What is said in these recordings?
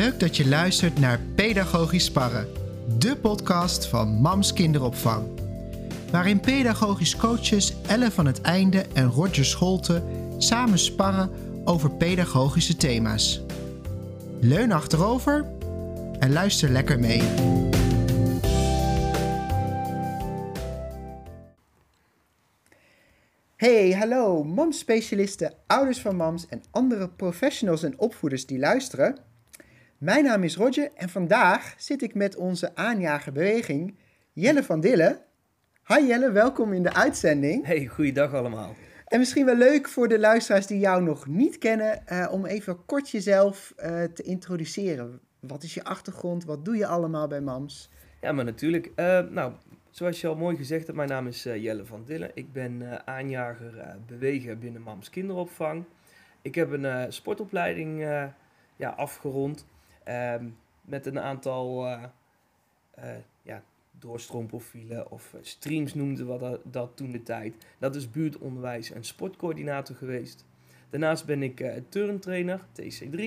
Leuk dat je luistert naar Pedagogisch Sparren, de podcast van Mams Kinderopvang. Waarin pedagogisch coaches Elle van het Einde en Roger Scholte samen sparren over pedagogische thema's. Leun achterover en luister lekker mee. Hey, hallo, mams-specialisten, ouders van mams en andere professionals en opvoeders die luisteren. Mijn naam is Roger en vandaag zit ik met onze aanjagerbeweging Jelle van Dille. Hi Jelle, welkom in de uitzending. Hey, goeiedag allemaal. En misschien wel leuk voor de luisteraars die jou nog niet kennen, uh, om even kort jezelf uh, te introduceren. Wat is je achtergrond? Wat doe je allemaal bij MAMS? Ja, maar natuurlijk. Uh, nou, zoals je al mooi gezegd hebt, mijn naam is Jelle van Dille. Ik ben aanjager bewegen binnen MAMS kinderopvang. Ik heb een sportopleiding ja, afgerond. Ehm, met een aantal ja, doorstroomprofielen of streams noemden we dat, dat toen de tijd. Dat is buurtonderwijs en sportcoördinator geweest. Daarnaast ben ik uh, turntrainer, TC3,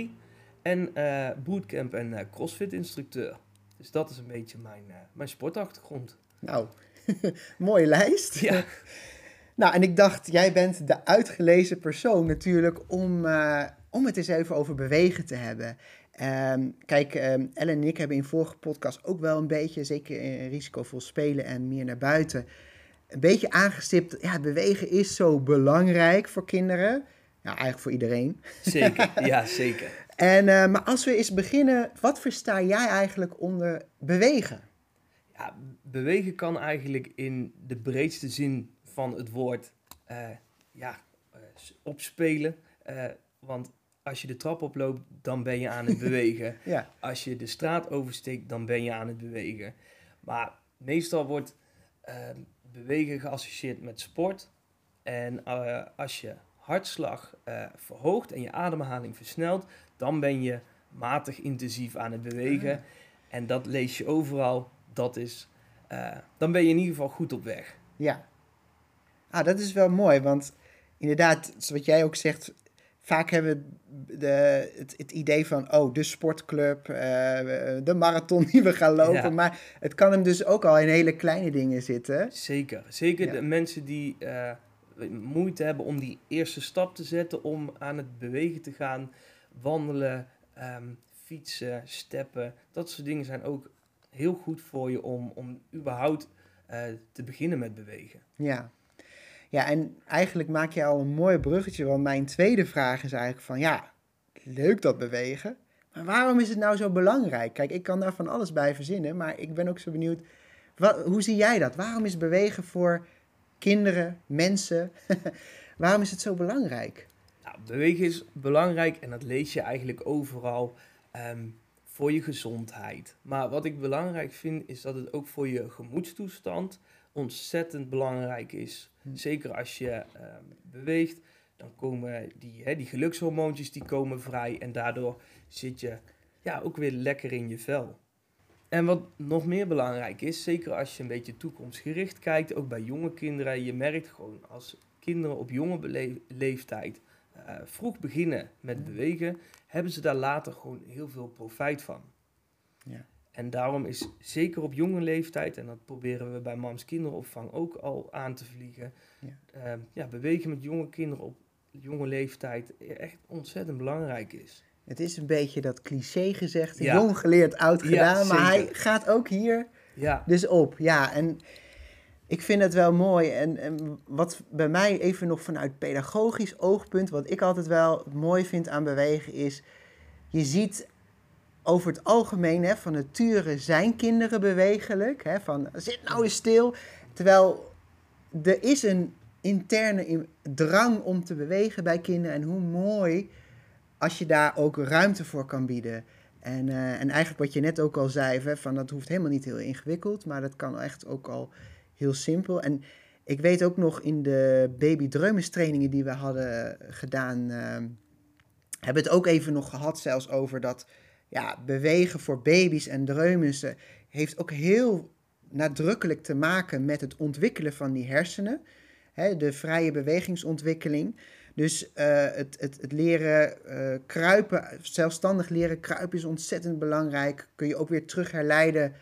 en uh, bootcamp en crossfit instructeur. Dus dat is een beetje mijn, mijn sportachtergrond. Nou, mooie lijst. Ja. nou, en ik dacht, jij bent de uitgelezen persoon natuurlijk om, om het eens even over bewegen te hebben. Um, kijk, um, Ellen en ik hebben in vorige podcast ook wel een beetje, zeker in risicovol spelen en meer naar buiten, een beetje aangestipt. Ja, bewegen is zo belangrijk voor kinderen. Ja, eigenlijk voor iedereen. Zeker, ja, zeker. en, uh, maar als we eens beginnen, wat versta jij eigenlijk onder bewegen? Ja, bewegen kan eigenlijk in de breedste zin van het woord uh, ja, uh, opspelen. want als je de trap oploopt, dan ben je aan het bewegen. ja. Als je de straat oversteekt, dan ben je aan het bewegen. Maar meestal wordt uh, bewegen geassocieerd met sport. En uh, als je hartslag uh, verhoogt en je ademhaling versnelt, dan ben je matig intensief aan het bewegen. Ah. En dat lees je overal. Dat is, eh, dan ben je in ieder geval goed op weg. Ja. Ah, dat is wel mooi, want inderdaad, zoals jij ook zegt, vaak hebben we de, het, het, idee van, oh, de sportclub, uh, de marathon die we gaan lopen. Ja. Maar het kan hem dus ook al in hele kleine dingen zitten. Zeker. Zeker ja. de mensen die uh, moeite hebben om die eerste stap te zetten, om aan het bewegen te gaan, wandelen, um, fietsen, steppen. Dat soort dingen zijn ook heel goed voor je om, om überhaupt uh, te beginnen met bewegen. Ja. Ja, en eigenlijk maak je al een mooi bruggetje, want mijn tweede vraag is eigenlijk van, ja, leuk dat bewegen, maar waarom is het nou zo belangrijk? Kijk, ik kan daar van alles bij verzinnen, maar ik ben ook zo benieuwd, hoe zie jij dat? Waarom is bewegen voor kinderen, mensen, waarom is het zo belangrijk? Nou, bewegen is belangrijk en dat lees je eigenlijk overal um, voor je gezondheid. Maar wat ik belangrijk vind, is dat het ook voor je gemoedstoestand ontzettend belangrijk is. Hm. Zeker als je uh, beweegt, dan komen die, hè, die gelukshormoontjes die komen vrij en daardoor zit je ja, ook weer lekker in je vel. En wat nog meer belangrijk is, zeker als je een beetje toekomstgericht kijkt, ook bij jonge kinderen, je merkt gewoon als kinderen op jonge leeftijd uh, vroeg beginnen met bewegen, hebben ze daar later gewoon heel veel profijt van. Ja. En daarom is zeker op jonge leeftijd, en dat proberen we bij Mams Kinderopvang ook al aan te vliegen, ja. Uh, ja, bewegen met jonge kinderen op jonge leeftijd echt ontzettend belangrijk is. Het is een beetje dat cliché gezegd, ja. jong geleerd, oud gedaan, maar hij gaat ook hier ja. dus op. Ja, en ik vind het wel mooi. En, en, wat bij mij even nog vanuit pedagogisch oogpunt, wat ik altijd wel mooi vind aan bewegen, is je ziet over het algemeen, hè, van nature zijn kinderen bewegelijk. Hè, van zit nou eens stil. Terwijl er is een interne drang om te bewegen bij kinderen. En hoe mooi als je daar ook ruimte voor kan bieden. En, uh, en eigenlijk wat je net ook al zei, hè, van dat hoeft helemaal niet heel ingewikkeld, maar dat kan echt ook al heel simpel. En ik weet ook nog in de baby trainingen die we hadden gedaan, uh, hebben het ook even nog gehad zelfs over dat ja, bewegen voor baby's en dreumissen heeft ook heel nadrukkelijk te maken met het ontwikkelen van die hersenen. Hè, de vrije bewegingsontwikkeling. Dus eh, het, het, het leren eh, kruipen, zelfstandig leren kruipen is ontzettend belangrijk. Kun je ook weer terug herleiden,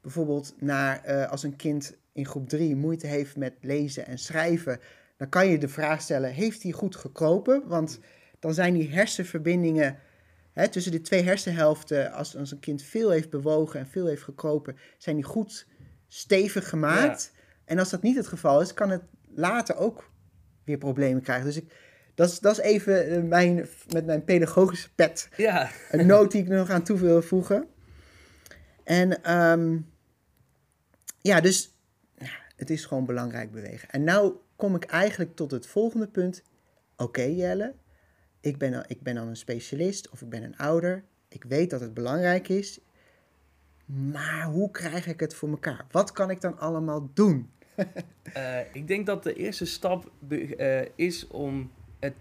bijvoorbeeld naar eh, als een kind in groep 3 moeite heeft met lezen en schrijven. Dan kan je de vraag stellen, heeft hij goed gekropen? Want dan zijn die hersenverbindingen hè, tussen de twee hersenhelften, als, als een kind veel heeft bewogen en veel heeft gekropen, zijn die goed stevig gemaakt. En als dat niet het geval is, kan het later ook weer problemen krijgen. Dus ik, dat, is, dat is even eh, mijn, met mijn pedagogische pet. Ja. Een noot die ik nog aan toe wil voegen. En ehm, ja, dus ja, het is gewoon belangrijk bewegen. En nou kom ik eigenlijk tot het volgende punt. Oké Jelle, ik ben, ik ben dan een specialist of ik ben een ouder. Ik weet dat het belangrijk is. Maar hoe krijg ik het voor elkaar? Wat kan ik dan allemaal doen? Uh, ik denk dat de eerste stap uh, is om het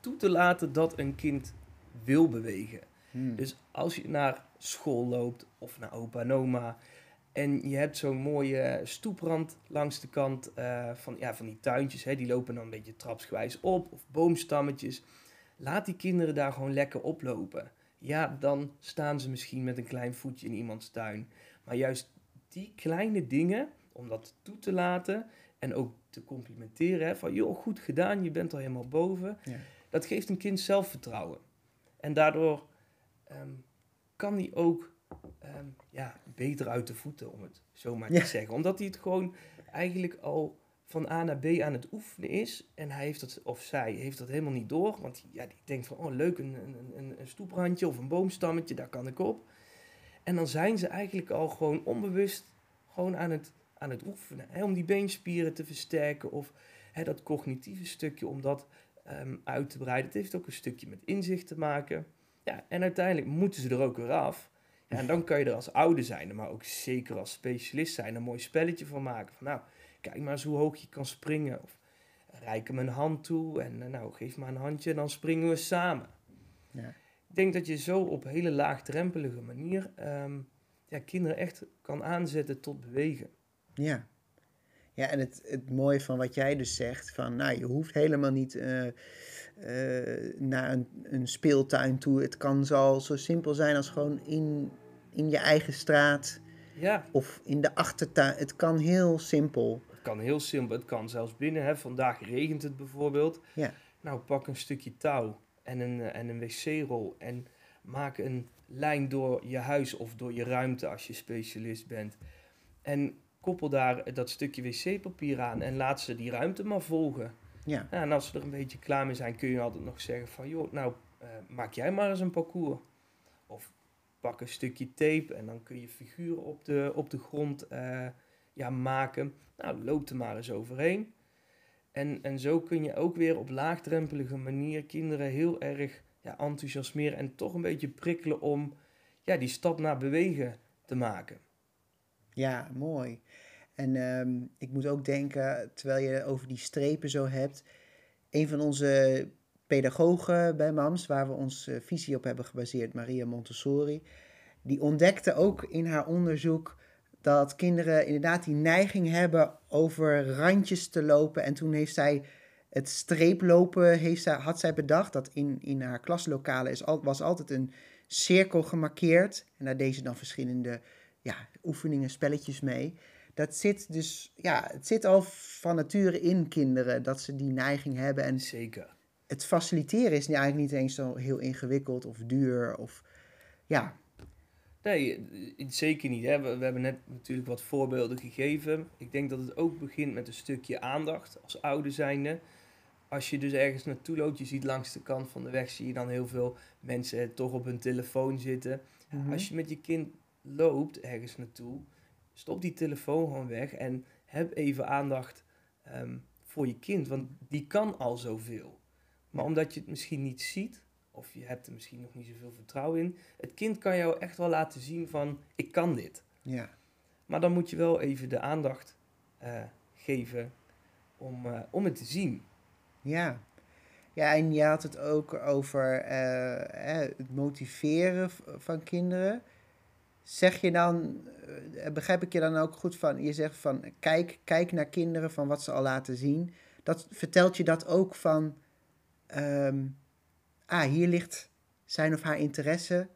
toe te laten dat een kind wil bewegen. Hmm. Dus als je naar school loopt of naar opa en oma en je hebt zo'n mooie stoeprand langs de kant uh, van, ja, van die tuintjes, hè, die lopen dan een beetje trapsgewijs op of boomstammetjes. Laat die kinderen daar gewoon lekker oplopen. Ja, dan staan ze misschien met een klein voetje in iemands tuin. Maar juist die kleine dingen, om dat toe te laten en ook te complimenteren. Hè, van, joh, goed gedaan, je bent al helemaal boven. Ja. Dat geeft een kind zelfvertrouwen. En daardoor ehm, kan hij ook ehm, ja, beter uit de voeten, om het zo maar te zeggen. Omdat hij het gewoon eigenlijk al van A naar B aan het oefenen is. En hij heeft dat, of zij heeft dat helemaal niet door. Want ja, die denkt van, oh leuk, een, een, een, stoeprandje of een boomstammetje, daar kan ik op. En dan zijn ze eigenlijk al gewoon onbewust gewoon aan het aan het oefenen. Hè, om die beenspieren te versterken of hè, dat cognitieve stukje om dat um, uit te breiden. Het heeft ook een stukje met inzicht te maken. Ja, en uiteindelijk moeten ze er ook weer af. Ja, en dan kan je er als ouder zijn, maar ook zeker als specialist zijn, een mooi spelletje van maken. Van nou, kijk maar eens hoe hoog je kan springen. Of reik hem een hand toe en eh, nou, geef maar een handje en dan springen we samen. Ja. Ik denk dat je zo op hele laagdrempelige manier um, ja, kinderen echt kan aanzetten tot bewegen. Ja. Ja, en het, het mooie van wat jij dus zegt, van nou, je hoeft helemaal niet uh, uh, naar een, een speeltuin toe. Het kan zo, zo simpel zijn als gewoon in, in je eigen straat ja. of in de achtertuin. Het kan heel simpel. Kan heel simpel, het kan zelfs binnen. Hè. Vandaag regent het bijvoorbeeld. Ja. Nou, pak een stukje touw en een, eh, en een wc-rol en maak een lijn door je huis of door je ruimte als je specialist bent. En koppel daar dat stukje wc-papier aan en laat ze die ruimte maar volgen. Ja. ja. En als ze er een beetje klaar mee zijn, kun je altijd nog zeggen van, joh, nou, uh, maak jij maar eens een parcours. Of pak een stukje tape en dan kun je figuren op de, op de grond uh, ja, maken. Nou, loop er maar eens overheen. En, en zo kun je ook weer op laagdrempelige manier kinderen heel erg ja, enthousiasmeren en toch een beetje prikkelen om ja, die stap naar bewegen te maken. Ja, mooi. En ehm, ik moet ook denken, terwijl je over die strepen zo hebt, een van onze pedagogen bij MAMS, waar we onze visie op hebben gebaseerd, Maria Montessori, die ontdekte ook in haar onderzoek dat kinderen inderdaad die neiging hebben over randjes te lopen. En toen heeft zij het streeplopen heeft zij, had zij bedacht. Dat in, in haar klaslokalen is, was altijd een cirkel gemarkeerd. En daar deed ze dan verschillende ja, oefeningen, spelletjes mee. Dat zit dus, ja, het zit al van nature in kinderen dat ze die neiging hebben. En Zeker. Het faciliteren is eigenlijk niet eens zo heel ingewikkeld of duur of ja. Nee, zeker niet. Hè. We, we, hebben net natuurlijk wat voorbeelden gegeven. Ik denk dat het ook begint met een stukje aandacht als ouder zijnde. Als je dus ergens naartoe loopt, je ziet langs de kant van de weg, zie je dan heel veel mensen toch op hun telefoon zitten. Mhm. Als je met je kind loopt ergens naartoe, stop die telefoon gewoon weg en heb even aandacht ehm, voor je kind, want die kan al zoveel. Maar omdat je het misschien niet ziet, of je hebt er misschien nog niet zoveel vertrouwen in, het kind kan jou echt wel laten zien van, ik kan dit. Ja. Maar dan moet je wel even de aandacht uh, geven om, uh, om het te zien. Ja. Ja, en je had het ook over uh, het motiveren van kinderen. Zeg je dan, eh, begrijp ik je dan ook goed van, je zegt van kijk, kijk naar kinderen van wat ze al laten zien. Dat, vertelt je dat ook van ehm, ah, hier ligt zijn of haar interesse.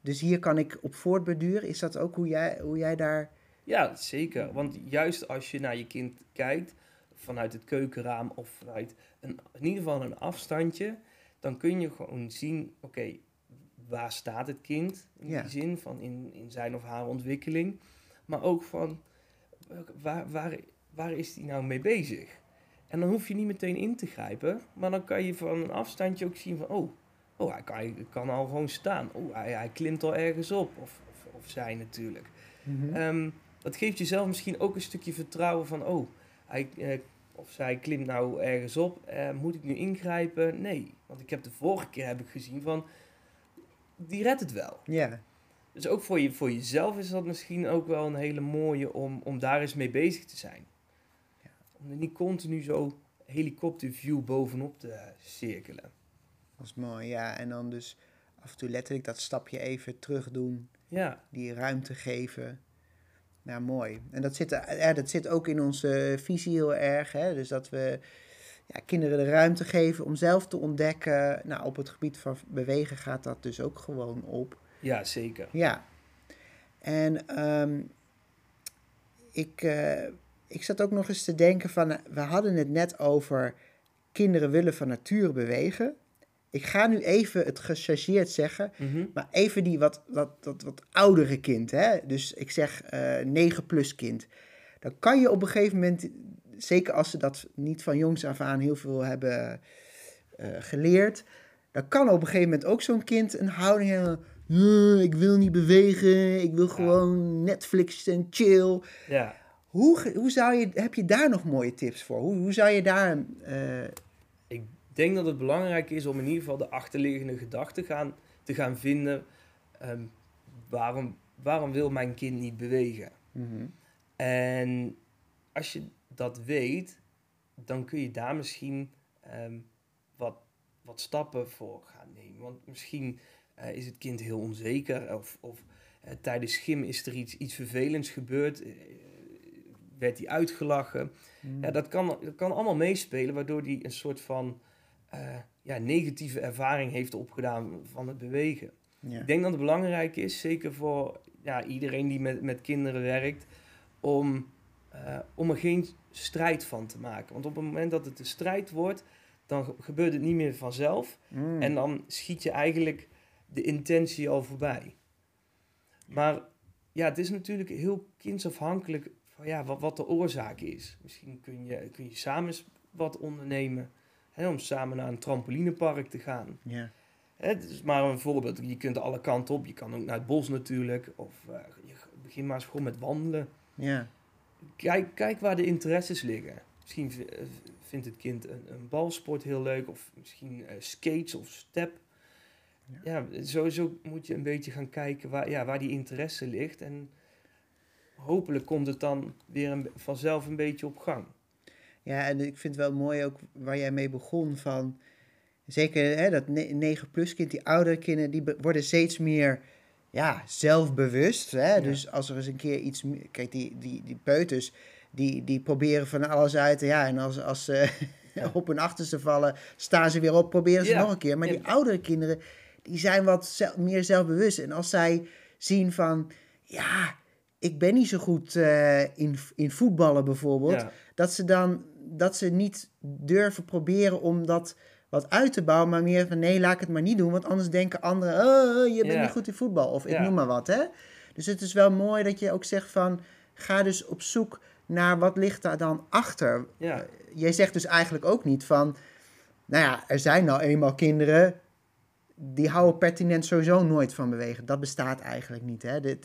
Dus hier kan ik op voortborduren. Is dat ook hoe jij, hoe jij daar... Ja, zeker. Want juist als je naar je kind kijkt, vanuit het keukenraam of vanuit een, in ieder geval een afstandje, dan kun je gewoon zien, oké, waar staat het kind in Ja. die zin van in, in zijn of haar ontwikkeling, maar ook van waar, waar, waar is die nou mee bezig? En dan hoef je niet meteen in te grijpen, maar dan kan je van een afstandje ook zien van, oh, oh hij, kan, hij kan al gewoon staan. Oh, hij, hij klimt al ergens op. Of, of, of zij natuurlijk. Mhm. Ehm, dat geeft jezelf misschien ook een stukje vertrouwen van, oh, hij, eh, of zij klimt nou ergens op, eh, moet ik nu ingrijpen? Nee, want ik heb de vorige keer heb ik gezien van, die redt het wel. Ja, Dus ook voor, je, voor jezelf is dat misschien ook wel een hele mooie om, om daar eens mee bezig te zijn. Om er niet continu zo helikopterview bovenop te cirkelen. dat is mooi. Ja, en dan dus af en toe letterlijk dat stapje even terug doen. Ja, Die ruimte geven. Nou, mooi. En dat zit, ja, dat zit ook in onze visie heel erg. Hè? Dus dat we ja, kinderen de ruimte geven om zelf te ontdekken. Nou, op het gebied van bewegen gaat dat dus ook gewoon op. ja zeker. Ja. En ehm, ik, eh, ik zat ook nog eens te denken van, eh, we hadden het net over kinderen willen van nature bewegen. Ik ga nu even het gechargeerd zeggen, Mhm. maar even die wat, wat, wat, wat oudere kind, hè? dus ik zeg eh 9 plus kind. Dan kan je op een gegeven moment, zeker als ze dat niet van jongs af aan heel veel hebben eh, geleerd, dan kan op een gegeven moment ook zo'n kind een houding hebben. "Nee, ik wil niet bewegen, ik wil gewoon Netflix en chill. Ja. Hoe, hoe zou je, heb je daar nog mooie tips voor? Hoe, hoe zou je daar. eh, Ik denk dat het belangrijk is om in ieder geval de achterliggende gedachte gaan, te gaan vinden. ehm, waarom, waarom wil mijn kind niet bewegen? mhm, En als je dat weet, dan kun je daar misschien ehm, wat, wat stappen voor gaan nemen. Want misschien eh, is het kind heel onzeker of, of eh, tijdens schim is er iets, iets vervelends gebeurd. Werd hij uitgelachen. mhm. Ja, dat kan, dat kan allemaal meespelen, waardoor hij een soort van eh, ja, negatieve ervaring heeft opgedaan van het bewegen. ja. Ik denk dat het belangrijk is, zeker voor ja, iedereen die met, met kinderen werkt, om, eh, om er geen strijd van te maken. Want op het moment dat het een strijd wordt, dan ge- gebeurt het niet meer vanzelf. Mm. En dan schiet je eigenlijk de intentie al voorbij. Maar ja, het is natuurlijk heel kindsafhankelijk van ja, wat, wat de oorzaak is. Misschien kun je, kun je samen wat ondernemen. Hè, om samen naar een trampolinepark te gaan. ja. Hè, Het is maar een voorbeeld. Je kunt alle kanten op. Je kan ook naar het bos natuurlijk. Of eh, je begin maar eens gewoon met wandelen. ja. Kijk, kijk waar de interesses liggen. Misschien eh, vindt het kind een, een balsport heel leuk. Of misschien eh, skates of step. Ja. sowieso moet je een beetje gaan kijken waar, ja, waar die interesse ligt. En hopelijk komt het dan weer een, vanzelf een beetje op gang. Ja, en ik vind het wel mooi ook waar jij mee begon van... Zeker hè, dat 9-plus kind, die oudere kinderen, die worden steeds meer ja, zelfbewust. Hè? Ja. Dus als er eens een keer iets... Kijk, die, die, die peuters, die, die proberen van alles uit. Ja, en als, als ze Ja. op hun achterste vallen, staan ze weer op, proberen ze Ja. nog een keer. Maar die oudere kinderen, die zijn wat zel- meer zelfbewust. En als zij zien van... Ja, ik ben niet zo goed eh, in, in voetballen bijvoorbeeld Ja, dat ze dan dat ze niet durven proberen om dat wat uit te bouwen, maar meer van nee, laat ik het maar niet doen, want anders denken anderen, oh, je bent Ja. niet goed in voetbal of ik Ja. noem maar wat, hè. Dus het is wel mooi dat je ook zegt van, ga dus op zoek naar wat ligt daar dan achter. ja. Jij zegt dus eigenlijk ook niet van, nou ja, er zijn nou eenmaal kinderen die houden pertinent sowieso nooit van bewegen. Dat bestaat eigenlijk niet, hè. Er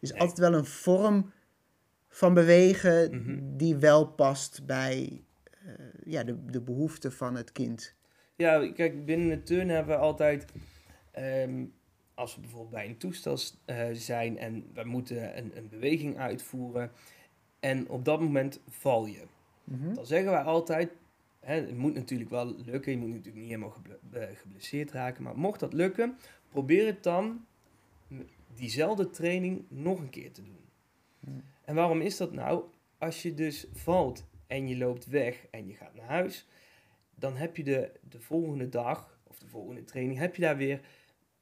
is Nee. altijd wel een vorm van bewegen Mhm. die wel past bij eh, ja, de, de behoeften van het kind. Ja, kijk, binnen het turnen hebben we altijd, ehm, als we bijvoorbeeld bij een toestel eh, zijn en we moeten een, een beweging uitvoeren en op dat moment val je. Mhm. Dan zeggen wij altijd, hè, het moet natuurlijk wel lukken, je moet natuurlijk niet helemaal geble- geblesseerd raken, maar mocht dat lukken, probeer het dan diezelfde training nog een keer te doen. Hmm. En waarom is dat nou? Als je dus valt en je loopt weg en je gaat naar huis, dan heb je de, de volgende dag of de volgende training, heb je daar weer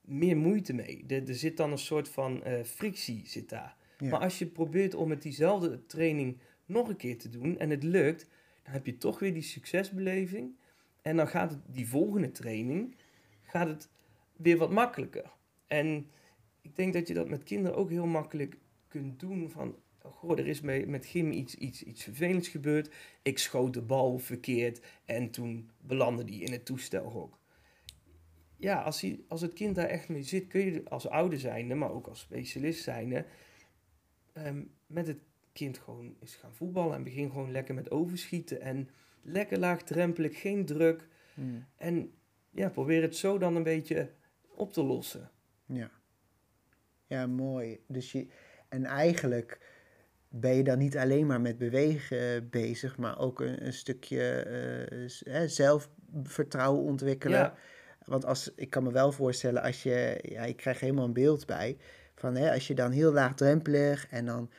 meer moeite mee. Er, er zit dan een soort van eh, frictie zit daar. Ja. Maar als je probeert om met diezelfde training nog een keer te doen en het lukt, dan heb je toch weer die succesbeleving. En dan gaat het die volgende training gaat het weer wat makkelijker. En ik denk dat je dat met kinderen ook heel makkelijk kunt doen. Van, oh, goh, er is met, met Gim iets, iets, iets vervelends gebeurd. Ik schoot de bal verkeerd en toen belandde die in het toestelhok. Ja, als, hij, als het kind daar echt mee zit, kun je als ouder zijnde, maar ook als specialist zijnde, ehm, met het kind gewoon eens gaan voetballen en begin gewoon lekker met overschieten en lekker laagdrempelig, geen druk. Mm. En ja, probeer het zo dan een beetje op te lossen. Ja. Ja, mooi. Dus je, en eigenlijk ben je dan niet alleen maar met bewegen bezig, maar ook een, een stukje eh, zelfvertrouwen ontwikkelen. Ja. Want als, ik kan me wel voorstellen, als je, ja, ik krijg helemaal een beeld bij, van hè, als je dan heel laagdrempelig en dan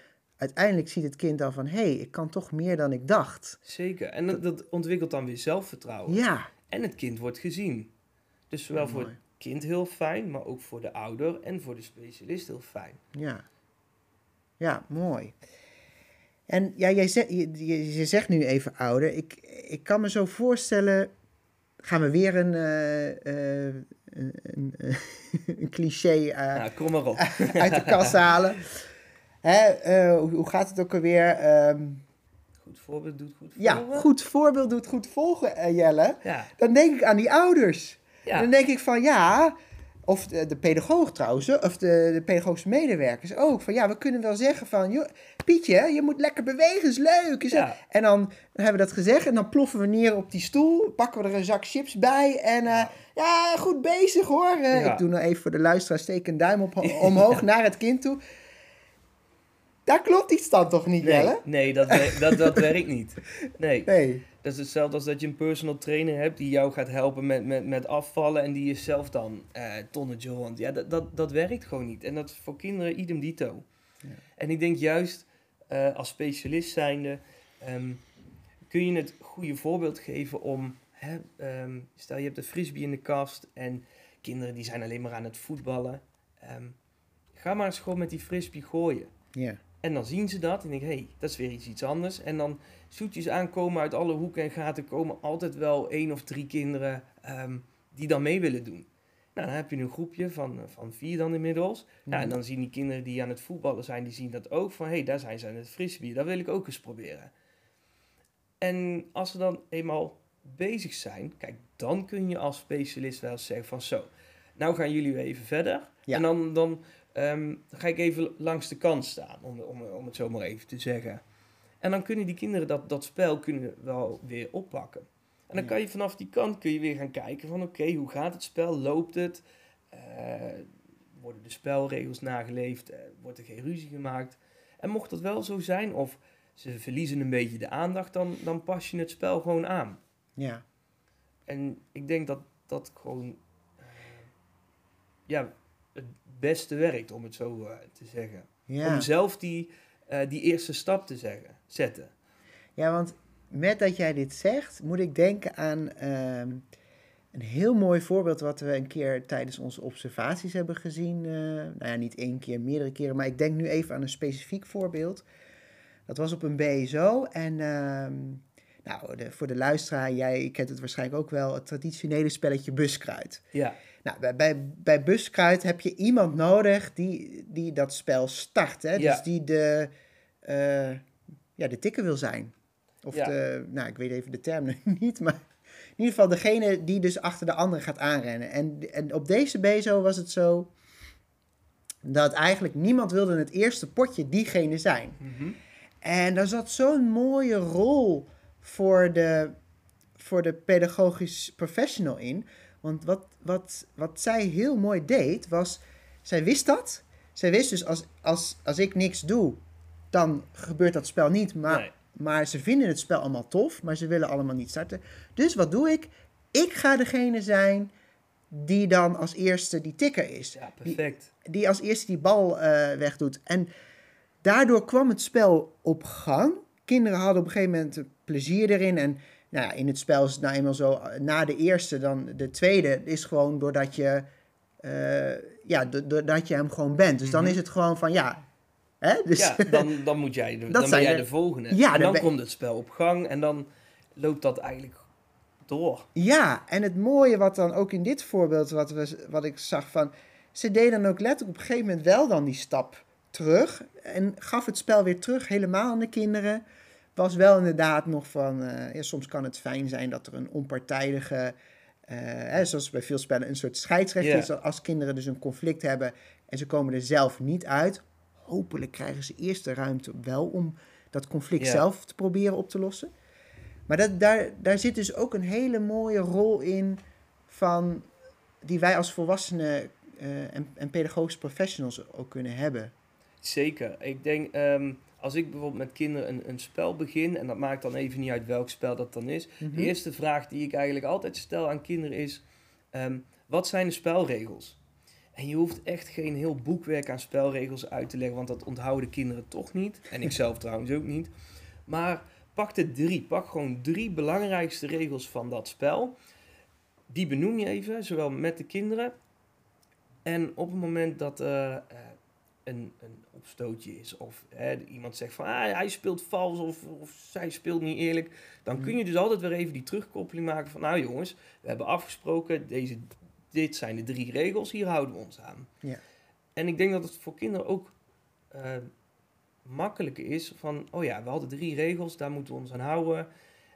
uiteindelijk ziet het kind dan van, hé, hey, ik kan toch meer dan ik dacht. Zeker. En dat, dat ontwikkelt dan weer zelfvertrouwen. Ja. En het kind wordt gezien. Dus zowel voor het kind heel fijn, maar ook voor de ouder en voor de specialist heel fijn. Ja. Ja, mooi. En ja, jij zegt, je, je, je zegt nu even ouder. Ik, ik kan me zo voorstellen. Gaan we weer een, eh, een, een, een cliché eh, Nou, kom maar op. uit de kast halen? Hè, eh, hoe, hoe gaat het ook alweer? Ehm, Goed voorbeeld doet goed ja, volgen. goed voorbeeld doet goed volgen, Jelle. Ja, Dan denk ik aan die ouders. ja. Dan denk ik van ja, of de, de pedagoog trouwens, of de, de pedagogische medewerkers ook. Van ja, we kunnen wel zeggen van, joh, Pietje, je moet lekker bewegen, is leuk. Is? Ja. En dan hebben we dat gezegd en dan ploffen we neer op die stoel, pakken we er een zak chips bij en eh, ja, goed bezig hoor. Eh, Ja. Ik doe nou even voor de luisteraar, steek een duim op, omhoog naar het kind toe. Daar klopt iets dan toch niet, Nee, Jelle? nee dat, dat, dat werkt niet. Nee, Nee. dat is hetzelfde als dat je een personal trainer hebt die jou gaat helpen met, met, met afvallen en die je zelf dan eh tonnetje rond. Ja, dat, dat, dat werkt gewoon niet. En dat is voor kinderen idem dito. Ja. En ik denk juist eh, als specialist zijnde ehm, kun je het goede voorbeeld geven om, hè, ehm, stel je hebt een frisbee in de kast en kinderen die zijn alleen maar aan het voetballen. Ehm, ga maar eens gewoon met die frisbee gooien. Ja. En dan zien ze dat en denken, hé, hey, dat is weer iets, iets anders. En dan zoetjes aankomen uit alle hoeken en gaten komen altijd wel één of drie kinderen ehm, die dan mee willen doen. Nou, dan heb je een groepje van, eh, van vier dan inmiddels. Nou, en dan zien die kinderen die aan het voetballen zijn, die zien dat ook van, hé, hey, daar zijn ze aan het frisbee, dat wil ik ook eens proberen. En als ze dan eenmaal bezig zijn, kijk, dan kun je als specialist wel zeggen van, zo, nou gaan jullie weer even verder. Ja. En dan, dan Ehm, dan ga ik even langs de kant staan, om, om, om het zo maar even te zeggen. En dan kunnen die kinderen dat, dat spel kunnen wel weer oppakken. En dan kan je vanaf die kant kun je weer gaan kijken van oké, hoe gaat het spel? Loopt het? Eh, worden de spelregels nageleefd? Eh, wordt er geen ruzie gemaakt? En mocht dat wel zo zijn, of ze verliezen een beetje de aandacht, dan, dan pas je het spel gewoon aan. Ja. En ik denk dat dat gewoon eh, ja, het beste werkt, om het zo eh, te zeggen. Ja. Om zelf die, eh, die eerste stap te zeggen, zetten. Ja, want met dat jij dit zegt, moet ik denken aan ehm, een heel mooi voorbeeld wat we een keer tijdens onze observaties hebben gezien. eh, nou ja, niet één keer, meerdere keren, maar ik denk nu even aan een specifiek voorbeeld. Dat was op een BSO en ehm, nou, de, voor de luisteraar, jij kent het waarschijnlijk ook wel, het traditionele spelletje buskruid. Ja, Nou, bij, bij, buskruid heb je iemand nodig die, die dat spel start. Hè? Ja. Dus die de, eh, ja, de tikker wil zijn. Of Ja. de, nou, ik weet even de term niet, maar in ieder geval degene die dus achter de andere gaat aanrennen. En, en op deze bezo was het zo dat eigenlijk niemand wilde het eerste potje diegene zijn. Mhm. En daar zat zo'n mooie rol voor de, voor de pedagogisch professional in. Want wat, wat, wat zij heel mooi deed, was... Zij wist dat. Zij wist dus, als, als, als ik niks doe, dan gebeurt dat spel niet. Maar, Nee. maar ze vinden het spel allemaal tof, maar ze willen allemaal niet starten. Dus wat doe ik? Ik ga degene zijn die dan als eerste die tikker is ja, perfect. die als eerste die bal eh, wegdoet. En daardoor kwam het spel op gang. Kinderen hadden op een gegeven moment plezier erin. En Nou ja, in het spel is het nou eenmaal zo, na de eerste, dan de tweede is gewoon doordat je, eh, ja, do- doordat je hem gewoon bent. Dus dan Mhm. is het gewoon van, ja, hè? Dus, ja, dan, dan moet jij de, dan ben jij de- de volgende. Ja, en dan dan komt het spel op gang en dan loopt dat eigenlijk door. Ja, en het mooie wat dan ook in dit voorbeeld, wat, we, wat ik zag van... Ze deed dan ook letterlijk op een gegeven moment wel dan die stap terug. En gaf het spel weer terug helemaal aan de kinderen. Was wel inderdaad nog van... eh, ja, soms kan het fijn zijn dat er een onpartijdige... eh, hè, zoals bij veel spellen een soort scheidsrechter is. Als kinderen dus een conflict hebben en ze komen er zelf niet uit... Hopelijk krijgen ze eerst de ruimte wel om dat conflict zelf te proberen op te lossen. Maar dat, daar, daar zit dus ook een hele mooie rol in van die wij als volwassenen eh, en, en pedagogische professionals ook kunnen hebben. Zeker. Ik denk, ehm, als ik bijvoorbeeld met kinderen een, een spel begin, en dat maakt dan even niet uit welk spel dat dan is. Mhm. De eerste vraag die ik eigenlijk altijd stel aan kinderen is, ehm, wat zijn de spelregels? En je hoeft echt geen heel boekwerk aan spelregels uit te leggen, want dat onthouden kinderen toch niet. En ik zelf trouwens ook niet. Maar pak de drie. Pak gewoon drie belangrijkste regels van dat spel. Die benoem je even, zowel met de kinderen. En op het moment dat er eh, een, een opstootje is, of hè, iemand zegt van ah, hij speelt vals of, of zij speelt niet eerlijk, dan kun je dus altijd weer even die terugkoppeling maken van nou jongens, we hebben afgesproken, deze, dit zijn de drie regels, hier houden we ons aan. Ja. En ik denk dat het voor kinderen ook eh, makkelijker is van, oh ja, we hadden drie regels, daar moeten we ons aan houden.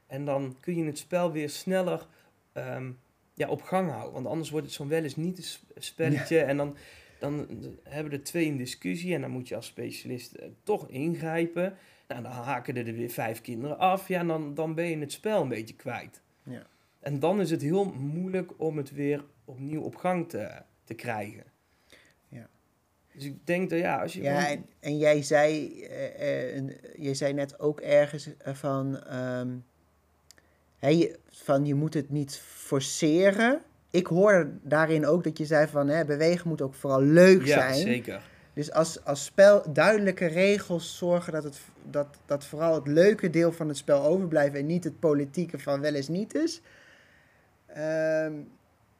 En dan kun je het spel weer sneller ehm, ja, op gang houden. Want anders wordt het zo'n wel eens niet een sp- spelletje. En dan, dan hebben er twee een discussie en dan moet je als specialist eh, toch ingrijpen. Nou, dan haken er weer vijf kinderen af. Ja, dan, dan ben je het spel een beetje kwijt. Ja. En dan is het heel moeilijk om het weer opnieuw op gang te, te krijgen. Ja. Dus ik denk dat ja, als je... Ja, en, en jij, zei, een- jij zei net ook ergens van, ehm, hè, je, van je moet het niet forceren. Ik hoor daarin ook dat je zei van hè, bewegen moet ook vooral leuk ja, zijn. zeker. Dus als, als spel duidelijke regels zorgen dat, het, dat, dat vooral het leuke deel van het spel overblijft en niet het politieke van wel eens niet is. Ehm,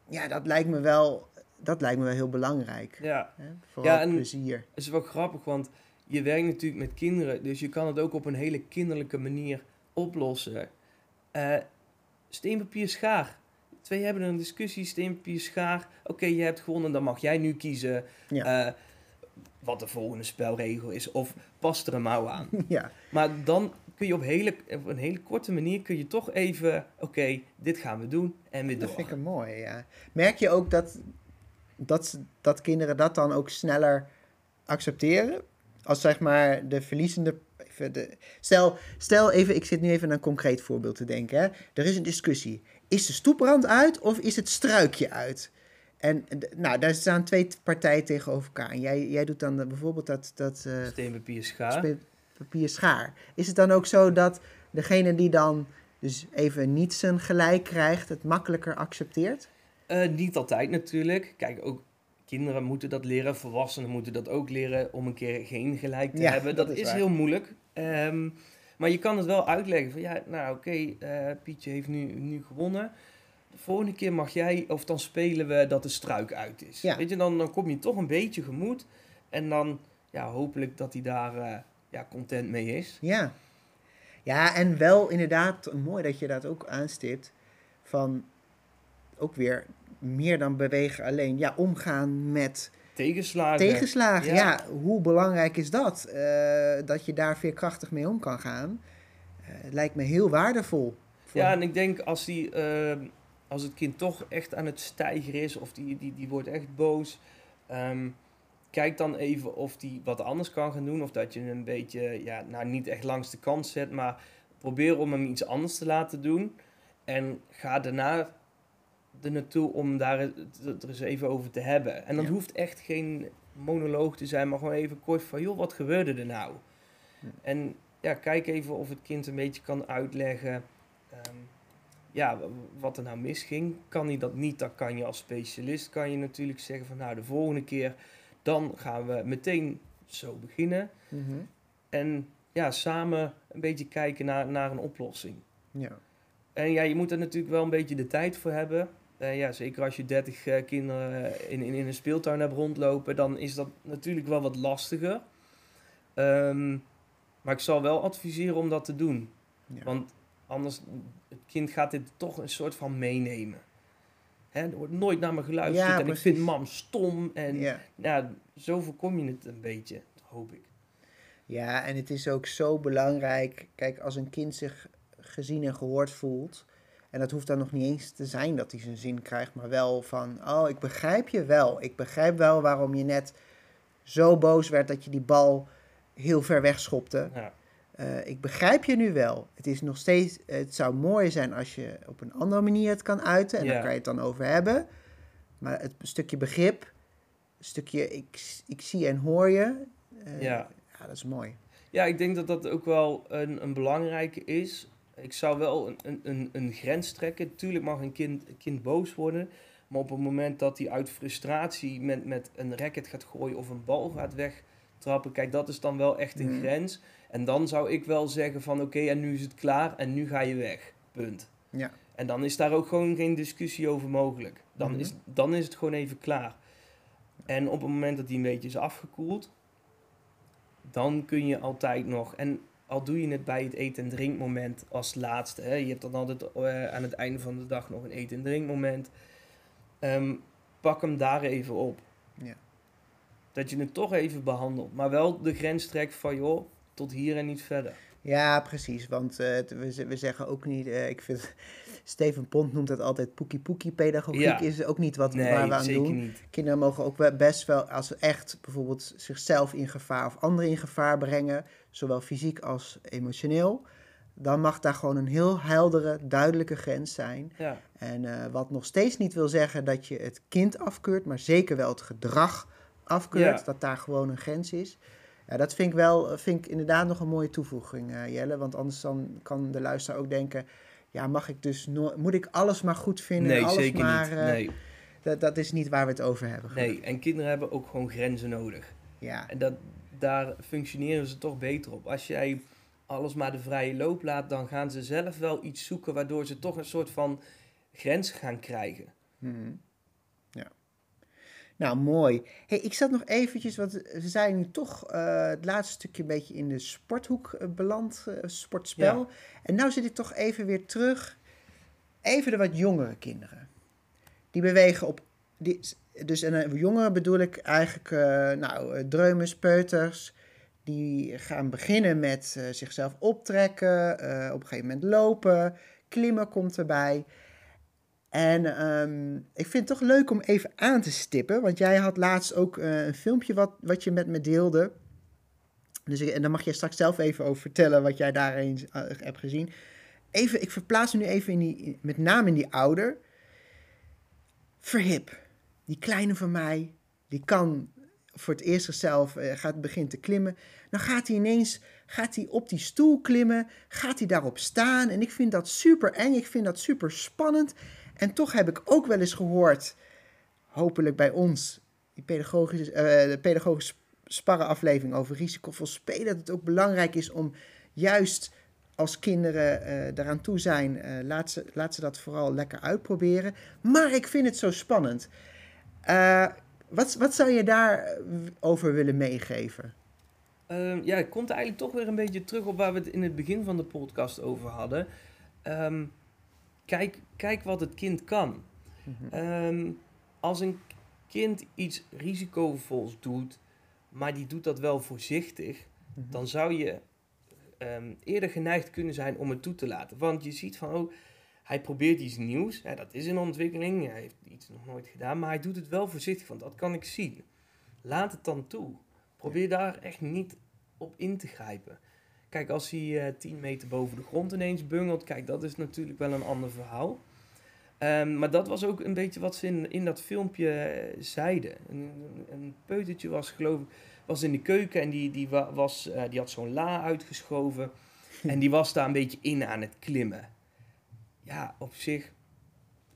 ja, dat lijkt me wel, dat lijkt me wel heel belangrijk. Ja, Hè? Vooral Ja, en- plezier. het is wel grappig, want je werkt natuurlijk met kinderen, dus je kan het ook op een hele kinderlijke manier oplossen. Eh steen, papier, schaar. Twee hebben een discussie, steen, papier, schaar. Oké, je hebt gewonnen, dan mag jij nu kiezen Ja. eh, wat de volgende spelregel is. Of past er een mouw aan. ja. Maar dan kun je op, hele, op een hele korte manier kun je toch even, oké, dit gaan we doen en weer Dat door. vind ik mooi, ja. Merk je ook dat, dat, dat kinderen dat dan ook sneller accepteren? Als zeg maar de verliezende... Even de, stel, stel even, ik zit nu even aan een concreet voorbeeld te denken. Hè. Er is een discussie. Is de stoeprand uit of is het struikje uit? En nou, daar staan twee partijen tegenover elkaar. En jij, jij doet dan bijvoorbeeld dat, dat eh, Steen, papier, schaar. papier schaar. Is het dan ook zo dat degene die dan dus even niet zijn gelijk krijgt, het makkelijker accepteert? Eh, niet altijd natuurlijk. Kijk, ook kinderen moeten dat leren, volwassenen moeten dat ook leren om een keer geen gelijk te Ja, hebben. dat Dat, is heel moeilijk. Ehm, maar je kan het wel uitleggen van ja, nou oké, eh, Pietje heeft nu, nu gewonnen. De volgende keer mag jij, of dan spelen we dat de struik uit is. Ja. Weet je, dan, dan kom je toch een beetje gemoed. En dan ja, hopelijk dat hij daar eh, ja, content mee is. Ja. Ja, en wel inderdaad, mooi dat je dat ook aanstipt, van ook weer meer dan bewegen alleen. Ja, omgaan met Tegenslagen. tegenslagen. Ja. ja. hoe belangrijk is dat? Eh, dat je daar veerkrachtig mee om kan gaan. Eh, het lijkt me heel waardevol. Voor- Ja, en ik denk als, die, ehm, als het kind toch echt aan het stijgen is of die, die, die wordt echt boos, ehm, kijk dan even of die wat anders kan gaan doen. Of dat je hem een beetje, ja, nou niet echt langs de kant zet, maar probeer om hem iets anders te laten doen. En ga daarna er naartoe om daar het er eens even over te hebben. En dat Ja. hoeft echt geen monoloog te zijn, maar gewoon even kort van, joh, wat gebeurde er nou? Ja. En ja, kijk even of het kind een beetje kan uitleggen ehm, ja, wat er nou misging. Kan hij dat niet, dan kan je als specialist kan je natuurlijk zeggen van nou, de volgende keer dan gaan we meteen zo beginnen. Mhm. En ja, samen een beetje kijken naar, naar een oplossing. ja. En ja, je moet er natuurlijk wel een beetje de tijd voor hebben. Uh, ja, zeker als je 30 uh, kinderen in, in, in een speeltuin hebt rondlopen, dan is dat natuurlijk wel wat lastiger. Um, maar ik zal wel adviseren om dat te doen. Ja. Want anders, het kind gaat dit toch een soort van meenemen. Hè, er wordt nooit naar me geluisterd Ja, en precies. ik vind mam stom. En Ja. ja, zo voorkom je het een beetje, hoop ik. Ja, en het is ook zo belangrijk. Kijk, als een kind zich gezien en gehoord voelt. En dat hoeft dan nog niet eens te zijn dat hij zijn zin krijgt, maar wel van: Oh, ik begrijp je wel. Ik begrijp wel waarom je net zo boos werd dat je die bal heel ver weg schopte. Ja. Eh, ik begrijp je nu wel. Het is nog steeds. Het zou mooi zijn als je op een andere manier het kan uiten. En Ja. daar kan je het dan over hebben. Maar het stukje begrip, een stukje ik, ik zie en hoor je. eh, Ja. ja, dat is mooi. Ja, ik denk dat dat ook wel een, een belangrijke is. Ik zou wel een, een, een, grens trekken. Tuurlijk mag een kind, een kind boos worden. Maar op het moment dat hij uit frustratie met, met een racket gaat gooien of een bal gaat wegtrappen, kijk, dat is dan wel echt een Mhm. grens. En dan zou ik wel zeggen van oké, en nu is het klaar en nu ga je weg. Punt. Ja. En dan is daar ook gewoon geen discussie over mogelijk. Dan, Mhm. is, dan is het gewoon even klaar. En op het moment dat die een beetje is afgekoeld, dan kun je altijd nog. En al doe je het bij het eten- en drinkmoment als laatste. Hè, je hebt dan altijd eh, aan het einde van de dag nog een eten- en drinkmoment. Ehm, pak hem daar even op. Ja. Dat je het toch even behandelt. Maar wel de grens trekt van joh, tot hier en niet verder. Ja, precies. Want eh, we, we zeggen ook niet. eh, ik vind. Steven Pont noemt dat altijd poekie poekie pedagogiek. Ja. Is ook niet wat nee, waar we aan zeker doen. niet. Kinderen mogen ook best wel, als ze echt bijvoorbeeld zichzelf in gevaar of anderen in gevaar brengen, zowel fysiek als emotioneel, dan mag daar gewoon een heel heldere, duidelijke grens zijn. Ja, En eh, wat nog steeds niet wil zeggen dat je het kind afkeurt, maar zeker wel het gedrag afkeurt, Ja. dat daar gewoon een grens is. Ja, dat vind ik wel, vind ik inderdaad nog een mooie toevoeging, eh, Jelle. Want anders dan kan de luisteraar ook denken, ja, mag ik dus no- moet ik alles maar goed vinden? nee, alles zeker maar, niet. eh, Nee, dat, dat is niet waar we het over hebben. nee, en kinderen hebben ook gewoon grenzen nodig. Ja, En dat, daar functioneren ze toch beter op. Als jij alles maar de vrije loop laat, dan gaan ze zelf wel iets zoeken waardoor ze toch een soort van grens gaan krijgen. Ja. Nou, mooi. Hey, ik zat nog eventjes, want we zijn nu toch eh, het laatste stukje een beetje in de sporthoek eh, beland, eh, sportspel. En nou zit ik toch even weer terug, even de wat jongere kinderen. Die bewegen op, die, dus en jongeren bedoel ik eigenlijk, eh, nou, dreumes, peuters. Die gaan beginnen met zichzelf optrekken, op een gegeven moment lopen, klimmen komt erbij. En ehm, ik vind het toch leuk om even aan te stippen. Want jij had laatst ook eh, een filmpje wat, wat je met me deelde. Dus en dan mag je straks zelf even over vertellen wat jij daarin eh, hebt gezien. Even, ik verplaats me nu even in die, met name in die ouder. Verhip. Die kleine van mij, die kan voor het eerst zichzelf, eh, gaat begint te klimmen. Dan gaat hij ineens gaat hij op die stoel klimmen, gaat hij daarop staan. En ik vind dat super eng, ik vind dat super spannend. En toch heb ik ook wel eens gehoord, hopelijk bij ons, die pedagogische, eh, de pedagogische sparrenaflevering over risicovol spelen, dat het ook belangrijk is om juist als kinderen eh daaraan toe zijn, eh, laat, ze, laat ze dat vooral lekker uitproberen. Maar ik vind het zo spannend. Wat, wat zou je daarover willen meegeven? Ehm, ja, het komt eigenlijk toch weer een beetje terug op waar we het in het begin van de podcast over hadden. Ehm, kijk, kijk wat het kind kan. Ehm, als een kind iets risicovols doet, maar die doet dat wel voorzichtig, dan zou je ehm, eerder geneigd kunnen zijn om het toe te laten. Want je ziet van, oh, hij probeert iets nieuws. Hè, dat is in ontwikkeling. Hij heeft iets nog nooit gedaan, maar hij doet het wel voorzichtig, want dat kan ik zien. Laat het dan toe. Probeer daar echt niet op in te grijpen. Kijk, als hij eh 10 meter boven de grond ineens bungelt, kijk, dat is natuurlijk wel een ander verhaal. Ehm, maar dat was ook een beetje wat ze in, in dat filmpje eh, zeiden. Een, een peutertje was, geloof ik, was in de keuken en die, die, wa- was, eh, die had zo'n la uitgeschoven. En die was daar een beetje in aan het klimmen. Ja, op zich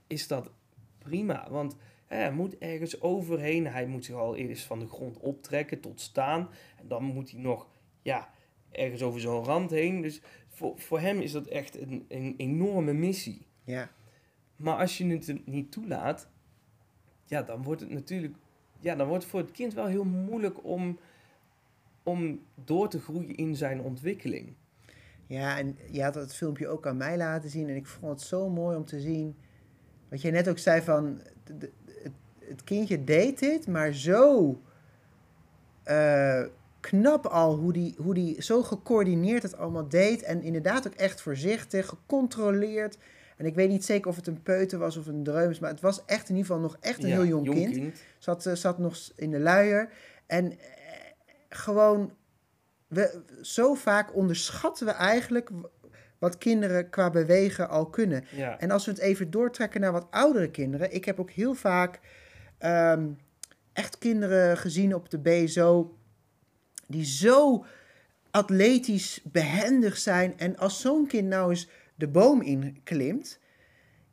is dat prima. Want hè, hij moet ergens overheen. Hij moet zich al eerst van de grond optrekken tot staan. En dan moet hij nog ja, ergens over zo'n rand heen. Dus voor, voor hem is dat echt een, een enorme missie. Ja. Maar als je het niet toelaat, ja, dan wordt het natuurlijk, ja, dan wordt het voor het kind wel heel moeilijk om, om door te groeien in zijn ontwikkeling. Ja, en je had het filmpje ook aan mij laten zien en ik vond het zo mooi om te zien. Wat je net ook zei van, het, het kindje deed dit, maar zo eh, knap al hoe die, hoe die zo gecoördineerd het allemaal deed. En inderdaad ook echt voorzichtig, gecontroleerd. En ik weet niet zeker of het een peuter was of een dreums, maar het was echt in ieder geval nog echt een heel jong, kind. Zat, uh, zat nog in de luier. En eh, gewoon, we, zo vaak onderschatten we eigenlijk wat kinderen qua bewegen al kunnen. En als we het even doortrekken naar wat oudere kinderen. Ik heb ook heel vaak ehm, echt kinderen gezien op de BSO die zo atletisch behendig zijn. En als zo'n kind nou eens de boom inklimt,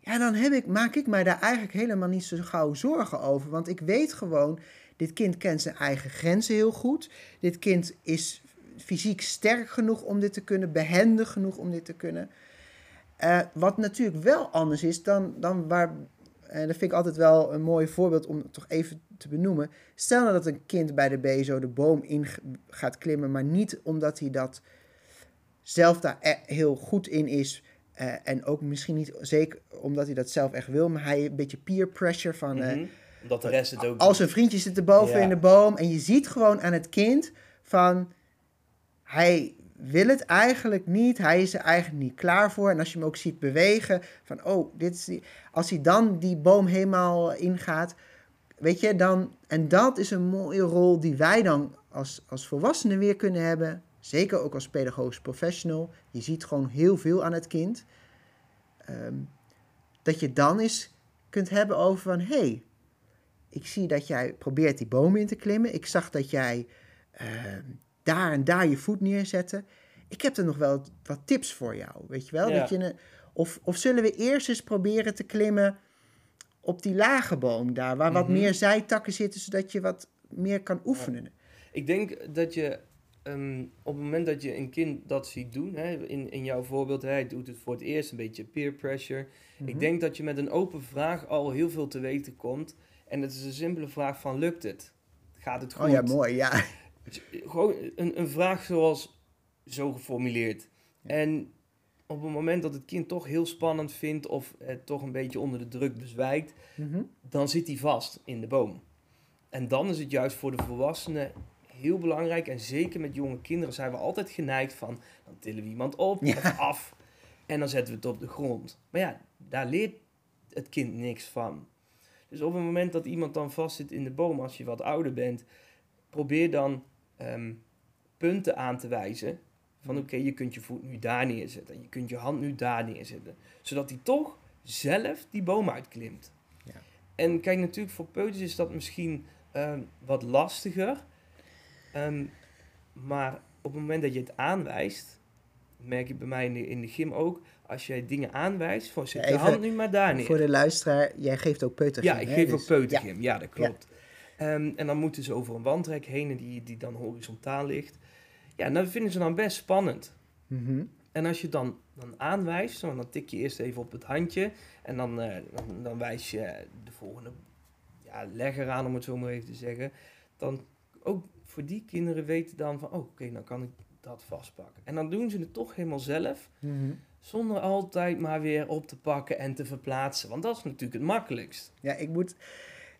ja, dan heb ik, maak ik mij daar eigenlijk helemaal niet zo gauw zorgen over. Want ik weet gewoon, dit kind kent zijn eigen grenzen heel goed. Dit kind is fysiek sterk genoeg om dit te kunnen, behendig genoeg om dit te kunnen. Uh, wat natuurlijk wel anders is dan, dan waar, en dat vind ik altijd wel een mooi voorbeeld om toch even te benoemen. Stel nou dat een kind bij de BSO de boom in gaat klimmen, maar niet omdat hij dat zelf daar e-, heel goed in is. Uh, en ook misschien niet zeker omdat hij dat zelf echt wil, maar hij een beetje peer pressure van. Uh, mm Omdat de rest het ook. Als een vriendje zit erboven ja. in de boom en je ziet gewoon aan het kind van. Hij wil het eigenlijk niet. Hij is er eigenlijk niet klaar voor. En als je hem ook ziet bewegen, van oh, dit is die. Als hij dan die boom helemaal ingaat, weet je, dan. En dat is een mooie rol die wij dan als, als volwassenen weer kunnen hebben. Zeker ook als pedagogisch professional. Je ziet gewoon heel veel aan het kind. Ehm, dat je dan eens kunt hebben over van hé, hey, ik zie dat jij probeert die boom in te klimmen. Ik zag dat jij. Ehm, daar en daar je voet neerzetten. Ik heb er nog wel wat tips voor jou, weet je wel? Dat je of, of zullen we eerst eens proberen te klimmen op die lage boom daar, waar wat mhm. meer zijtakken zitten, zodat je wat meer kan oefenen? Ik denk dat je ehm, op het moment dat je een kind dat ziet doen, hè, in, in jouw voorbeeld, hij doet het voor het eerst, een beetje peer pressure. Ik mhm. denk dat je met een open vraag al heel veel te weten komt. En het is een simpele vraag van, lukt het? Gaat het goed? Oh ja, mooi, ja. Gewoon een, een vraag zoals zo geformuleerd. En op het moment dat het kind toch heel spannend vindt of het toch een beetje onder de druk bezwijkt, mhm. dan zit hij vast in de boom. En dan is het juist voor de volwassenen heel belangrijk, en zeker met jonge kinderen zijn we altijd geneigd van, dan tillen we iemand op of af en dan zetten we het op de grond. Maar ja, daar leert het kind niks van. Dus op het moment dat iemand dan vast zit in de boom, als je wat ouder bent, probeer dan Ehm, punten aan te wijzen. Van hmm. oké, je kunt je voet nu daar neerzetten. Je kunt je hand nu daar neerzetten. Zodat hij toch zelf die boom uitklimt. Ja. En kijk, natuurlijk voor peuters is dat misschien ehm, wat lastiger. Ehm, maar op het moment dat je het aanwijst, merk je bij mij in de, in de gym ook, als jij dingen aanwijst, van zet je hand nu maar daar neer. Voor de luisteraar, jij geeft ook peutergym. Ja, ik geef ook dus- peutergym, ja. dat klopt. Ehm, en dan moeten ze over een wandrek heen die, die dan horizontaal ligt. Ja, en dat vinden ze dan best spannend. Mhm. En als je dan, dan aanwijst, dan tik je eerst even op het handje. En dan, uh, dan, dan, wijs je de volgende ja, legger aan, om het zo maar even te zeggen. Dan ook voor die kinderen weten dan van, oh, oké, okay, dan kan ik dat vastpakken. En dan doen ze het toch helemaal zelf. Mhm. Zonder altijd maar weer op te pakken en te verplaatsen. Want dat is natuurlijk het makkelijkst. Ja, ik moet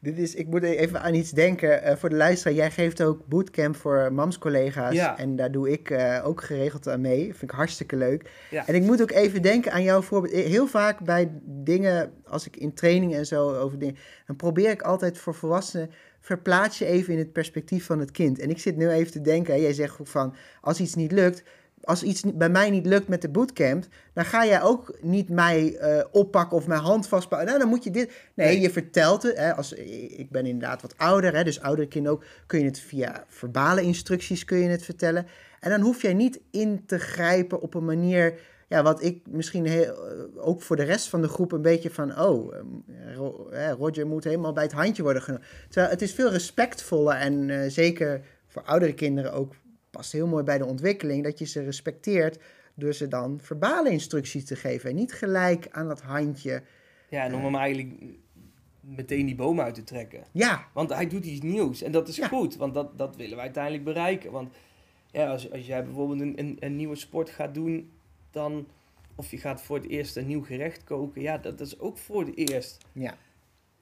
dit is, ik moet even aan iets denken. Uh, voor de luisteraar, jij geeft ook bootcamp voor mams-collega's. Ja. En daar doe ik uh, ook geregeld aan mee. Vind ik hartstikke leuk. Ja. En ik moet ook even denken aan jouw voorbeeld. Heel vaak bij dingen, als ik in training en zo over dingen... dan probeer ik altijd voor volwassenen... verplaats je even in het perspectief van het kind. En ik zit nu even te denken, jij zegt van... als iets niet lukt, als iets bij mij niet lukt met de bootcamp, dan ga jij ook niet mij uh, oppakken of mijn hand vastpakken. Nou, dan moet je dit. Nee, je vertelt het. Hè, als, ik ben inderdaad wat ouder, hè, dus oudere kinderen ook. Kun je het via verbale instructies kun je het vertellen. En dan hoef jij niet in te grijpen op een manier. Ja, wat ik misschien heel, eh, ook voor de rest van de groep een beetje van. Oh, uh, Roger moet helemaal bij het handje worden genomen. Terwijl het is veel respectvoller en uh, zeker voor oudere kinderen ook past heel mooi bij de ontwikkeling, dat je ze respecteert door ze dan verbale instructies te geven. En niet gelijk aan dat handje. Ja, en om hem eigenlijk meteen die boom uit te trekken. Ja, Want hij doet iets nieuws en dat is Ja. goed, want dat, dat willen we uiteindelijk bereiken. Want ja, als, als jij bijvoorbeeld een, een, een nieuwe sport gaat doen, dan, of je gaat voor het eerst een nieuw gerecht koken, ja, dat, dat is ook voor het eerst. ja.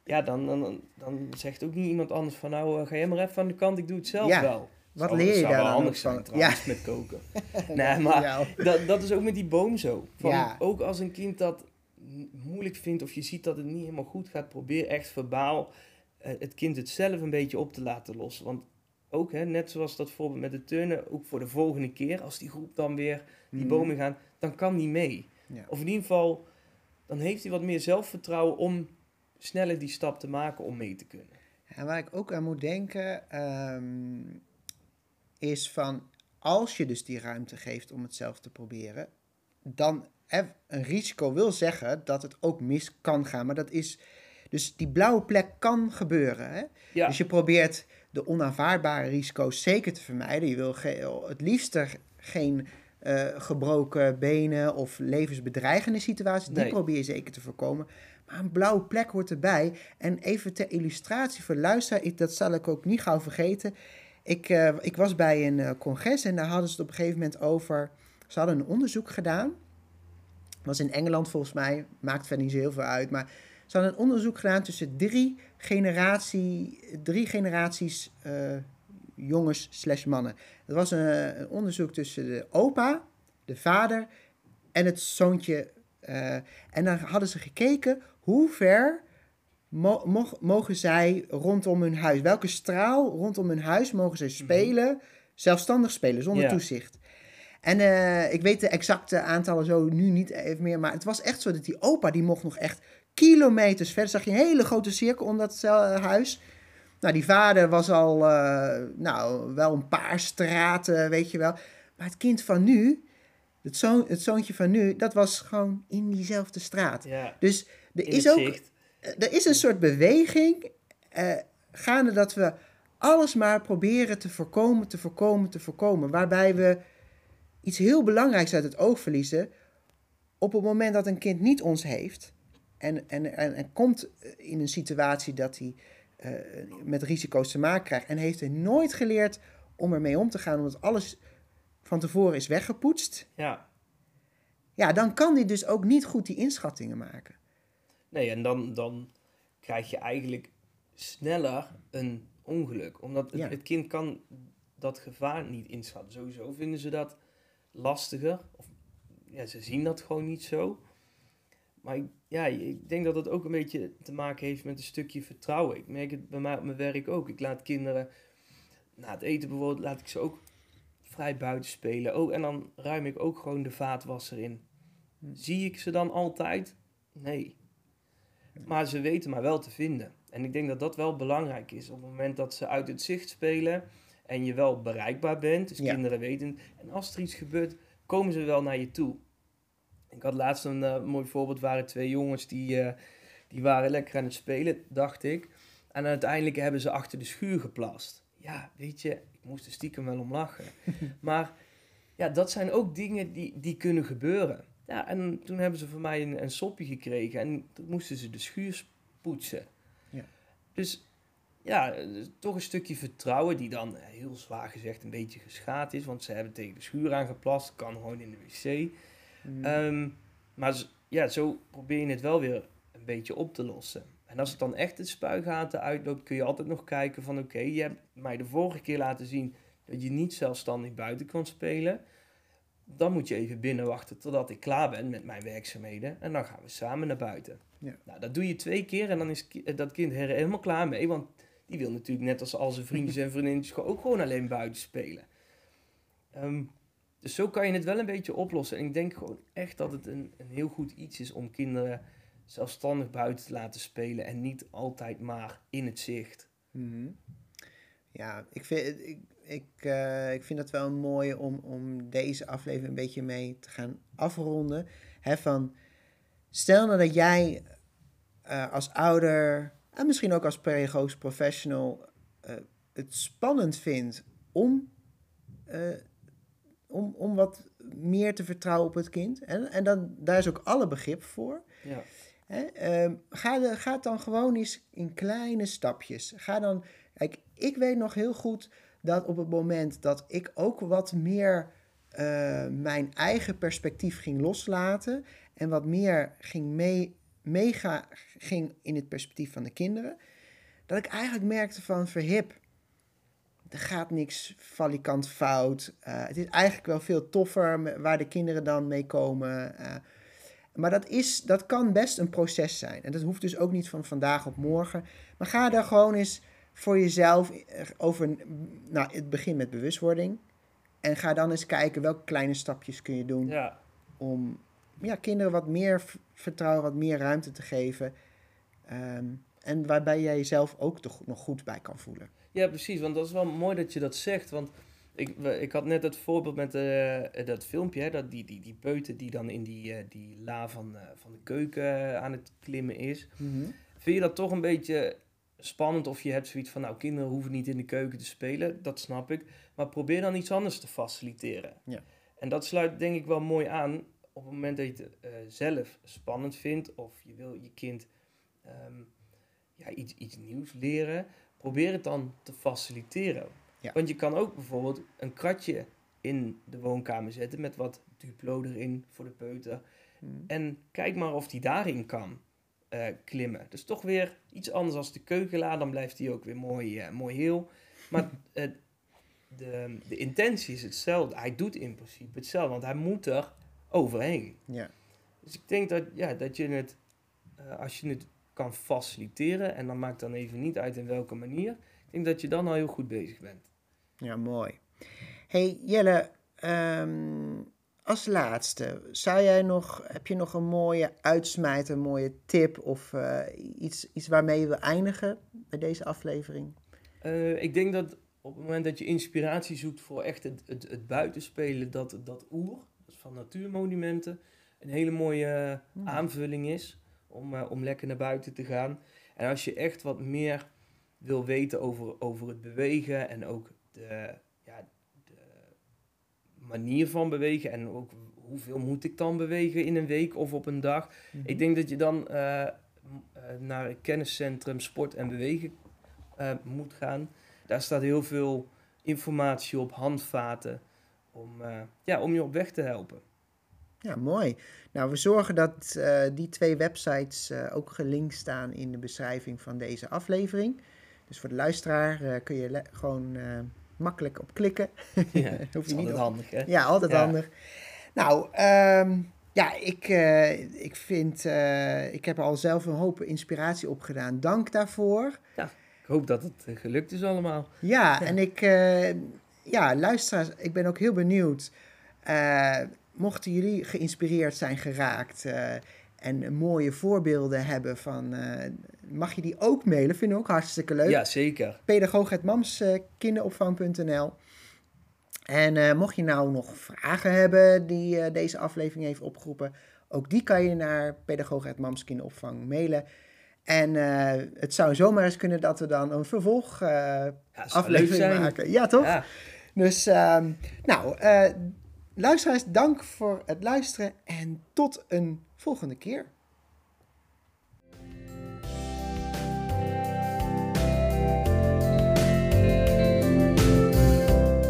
Ja, dan, dan, dan zegt ook niet iemand anders van nou, eh, ga jij maar even aan de kant, ik doe het zelf Ja. wel. Wat leer je daar wel dan handig zijn trouwens met koken. nee, maar Ja. dat, dat is ook met die boom zo. Van, Ja. Ook als een kind dat moeilijk vindt of je ziet dat het niet helemaal goed gaat, probeer echt verbaal eh, het kind het zelf een beetje op te laten lossen. Want ook, hè, net zoals dat voorbeeld met de turnen, ook voor de volgende keer, als die groep dan weer die Mhm. bomen gaan, dan kan die mee. Ja. Of in ieder geval, dan heeft hij wat meer zelfvertrouwen om sneller die stap te maken om mee te kunnen. En waar ik ook aan moet denken, ehm, is van als je dus die ruimte geeft om het zelf te proberen, dan een risico wil zeggen dat het ook mis kan gaan. Maar dat is, dus die blauwe plek kan gebeuren. Hè? Ja, Dus je probeert de onaanvaardbare risico's zeker te vermijden. Je wil het liefst er geen eh, gebroken benen of levensbedreigende situaties. Die probeer je zeker te voorkomen. Maar een blauwe plek hoort erbij. En even ter illustratie voor luisteraar, ik, dat zal ik ook niet gauw vergeten. Ik, eh, ik was bij een eh, congres en daar hadden ze het op een gegeven moment over. Ze hadden een onderzoek gedaan. was in Engeland volgens mij, maakt verder niet zo heel veel uit. Maar ze hadden een onderzoek gedaan tussen drie, generatie, drie generaties eh, jongens slash mannen. Dat was een, een onderzoek tussen de opa, de vader en het zoontje. en dan hadden ze gekeken hoe ver mogen zij rondom hun huis, welke straal rondom hun huis mogen zij spelen, zelfstandig spelen, zonder toezicht. En eh, ik weet de exacte aantallen zo nu niet even meer, maar het was echt zo dat die opa, die mocht nog echt kilometers verder. Zag je een hele grote cirkel om dat eh, huis. Nou, die vader was al, eh, nou, wel een paar straten, weet je wel. Maar het kind van nu, het, zoon, het zoontje van nu, dat was gewoon in diezelfde straat. Dus er In is ook zicht. Er is een soort beweging eh, gaande dat we alles maar proberen te voorkomen, te voorkomen, te voorkomen. Waarbij we iets heel belangrijks uit het oog verliezen. Op het moment dat een kind niet ons heeft en, en, en, en komt in een situatie dat hij eh, met risico's te maken krijgt en heeft hij nooit geleerd om ermee om te gaan, omdat alles van tevoren is weggepoetst. Ja. Ja, dan kan hij dus ook niet goed die inschattingen maken. Nee, en dan, dan krijg je eigenlijk sneller een ongeluk. Omdat het, Ja. het kind kan dat gevaar niet inschatten. Sowieso vinden ze dat lastiger. Of ja, ze zien dat gewoon niet zo. Maar ik, ja, ik denk dat dat ook een beetje te maken heeft met een stukje vertrouwen. Ik merk het bij mij op mijn werk ook. Ik laat kinderen na het eten bijvoorbeeld, laat ik ze ook vrij buiten spelen. Oh, en dan ruim ik ook gewoon de vaatwasser in. Zie ik ze dan altijd? Nee. Maar ze weten maar wel te vinden. En ik denk dat dat wel belangrijk is. Op het moment dat ze uit het zicht spelen en je wel bereikbaar bent, dus Ja. kinderen weten. En als er iets gebeurt, komen ze wel naar je toe. Ik had laatst een eh, mooi voorbeeld, waren twee jongens die, eh, die waren lekker aan het spelen, dacht ik. En uiteindelijk hebben ze achter de schuur geplast. Ja, weet je, ik moest er stiekem wel om lachen. maar ja, dat zijn ook dingen die, die kunnen gebeuren. Ja, en toen hebben ze van mij een, een sopje gekregen en toen moesten ze de schuur poetsen. Ja. Dus ja, toch een stukje vertrouwen die dan eh, heel zwaar gezegd een beetje geschaad is. Want ze hebben tegen de schuur aangeplast, kan gewoon in de wc. Mm. Ehm, maar ja, zo probeer je het wel weer een beetje op te lossen. En als het dan echt het spuigaten uitloopt, kun je altijd nog kijken van... Oké, je hebt mij de vorige keer laten zien dat je niet zelfstandig buiten kan spelen. Dan moet je even binnen wachten totdat ik klaar ben met mijn werkzaamheden. En dan gaan we samen naar buiten. Ja. Nou, dat doe je twee keer en dan is ki- dat kind er helemaal klaar mee. Want die wil natuurlijk net als al zijn vriendjes en vriendinnetjes gewoon- ook gewoon alleen buiten spelen. Ehm, dus zo kan je het wel een beetje oplossen. En ik denk gewoon echt dat het een, een heel goed iets is om kinderen zelfstandig buiten te laten spelen en niet altijd maar in het zicht. Mhm. Ja, ik vind, ik, ik, eh, ik vind het wel mooi om, om deze aflevering een beetje mee te gaan afronden. Hè, van, stel nou dat jij eh, als ouder en misschien ook als pedagogisch professional eh, het spannend vindt om om, om wat meer te vertrouwen op het kind. En, en dan, daar is ook alle begrip voor. Ja. Hè? Ehm, ga, de, ga het dan gewoon eens in kleine stapjes. Ga dan, kijk, ik weet nog heel goed dat op het moment dat ik ook wat meer eh, mijn eigen perspectief ging loslaten en wat meer ging mee, meega ging in het perspectief van de kinderen, dat ik eigenlijk merkte van verhip, er gaat niks valikant fout. Eh, het is eigenlijk wel veel toffer waar de kinderen dan mee komen. eh. maar dat, is, dat kan best een proces zijn. En dat hoeft dus ook niet van vandaag op morgen. Maar ga daar gewoon eens voor jezelf eh, over. Nou, het begint met bewustwording. En ga dan eens kijken welke kleine stapjes kun je doen ja. om ja, kinderen wat meer vertrouwen, wat meer ruimte te geven. Ehm, en waarbij jij jezelf ook toch nog goed bij kan voelen. Ja, precies. Want dat is wel mooi dat je dat zegt. Want ik, ik had net het voorbeeld met eh, dat filmpje. Hè, dat die, die, die peuter die dan in die, eh, die la van, van de keuken aan het klimmen is. Vind je dat toch een beetje spannend of je hebt zoiets van... Nou, kinderen hoeven niet in de keuken te spelen. Dat snap ik. Maar probeer dan iets anders te faciliteren. Ja. En dat sluit denk ik wel mooi aan op het moment dat je het eh, zelf spannend vindt... of je wil je kind ehm, ja, iets, iets nieuws leren... probeer het dan te faciliteren. Ja. Want je kan ook bijvoorbeeld een kratje in de woonkamer zetten... met wat Duplo erin voor de peuter... Mhm. En kijk maar of die daarin kan eh, klimmen. Dus toch weer iets anders als de keukenla. Dan blijft die ook weer mooi, eh, mooi heel. Maar eh, de, de intentie is hetzelfde. Hij doet in principe hetzelfde. Want hij moet er overheen. Ja. Dus ik denk dat, ja, dat je het, als je het kan faciliteren. En dan maakt dan even niet uit in welke manier. Ik denk dat je dan al heel goed bezig bent. Ja, mooi. Hey Jelle, ehm, als laatste, zou jij nog, heb je nog een mooie uitsmijter, een mooie tip of eh, iets, iets waarmee je wil eindigen bij deze aflevering? Eh, ik denk dat op het moment dat je inspiratie zoekt voor echt het, het, het buitenspelen, dat dat oer, van natuurmonumenten, een hele mooie Hmm. aanvulling is om, eh, om lekker naar buiten te gaan. En als je echt wat meer wil weten over, over het bewegen en ook de manier van bewegen en ook hoeveel moet ik dan bewegen in een week of op een dag. Ik denk dat je dan eh, eh, naar het kenniscentrum sport en bewegen eh, moet gaan. Daar staat heel veel informatie op, handvaten, om, ja, om je op weg te helpen. Ja, mooi. Nou, we zorgen dat die twee websites ook gelinkt staan in de beschrijving van deze aflevering. Dus voor de luisteraar kun je gewoon makkelijk op klikken. Ja, Hoef is niet altijd op- handig, hè? Ja, altijd Ja. handig. Nou, ehm, ja, ik, eh, ik vind, eh, ik heb er al zelf een hoop inspiratie opgedaan. Dank daarvoor. Ik hoop dat het eh, gelukt is allemaal. Ja, en ik, eh, ja, luisteraars, ik ben ook heel benieuwd. Mochten jullie geïnspireerd zijn geraakt en mooie voorbeelden hebben van, eh, mag je die ook mailen? Vinden we ook hartstikke leuk. Ja, zeker. pedagoog.mamskinderopvang.nl En eh, mocht je nou nog vragen hebben die eh, deze aflevering heeft opgeroepen, ook die kan je naar pedagoog.mamskinderopvang mailen. En het zou zomaar eens kunnen dat we dan een vervolg Ja, aflevering maken. Ja, toch? Ja, Dus, ehm, nou, luisteraars, dank voor het luisteren en tot een volgende keer.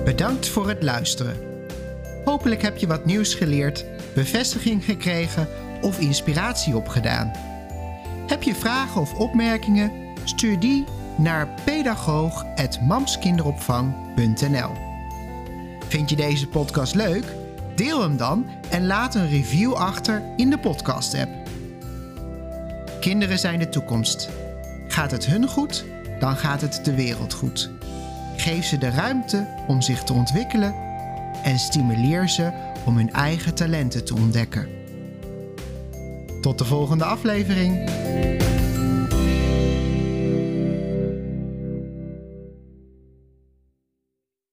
Bedankt voor het luisteren. Hopelijk heb je wat nieuws geleerd, bevestiging gekregen of inspiratie opgedaan. Heb je vragen of opmerkingen? Stuur die naar pedagoog.mamskinderopvang.nl Vind je deze podcast leuk? Deel hem dan en laat een review achter in de podcast-app. Kinderen zijn de toekomst. Gaat het hun goed, dan gaat het de wereld goed. Geef ze de ruimte om zich te ontwikkelen en stimuleer ze om hun eigen talenten te ontdekken. Tot de volgende aflevering.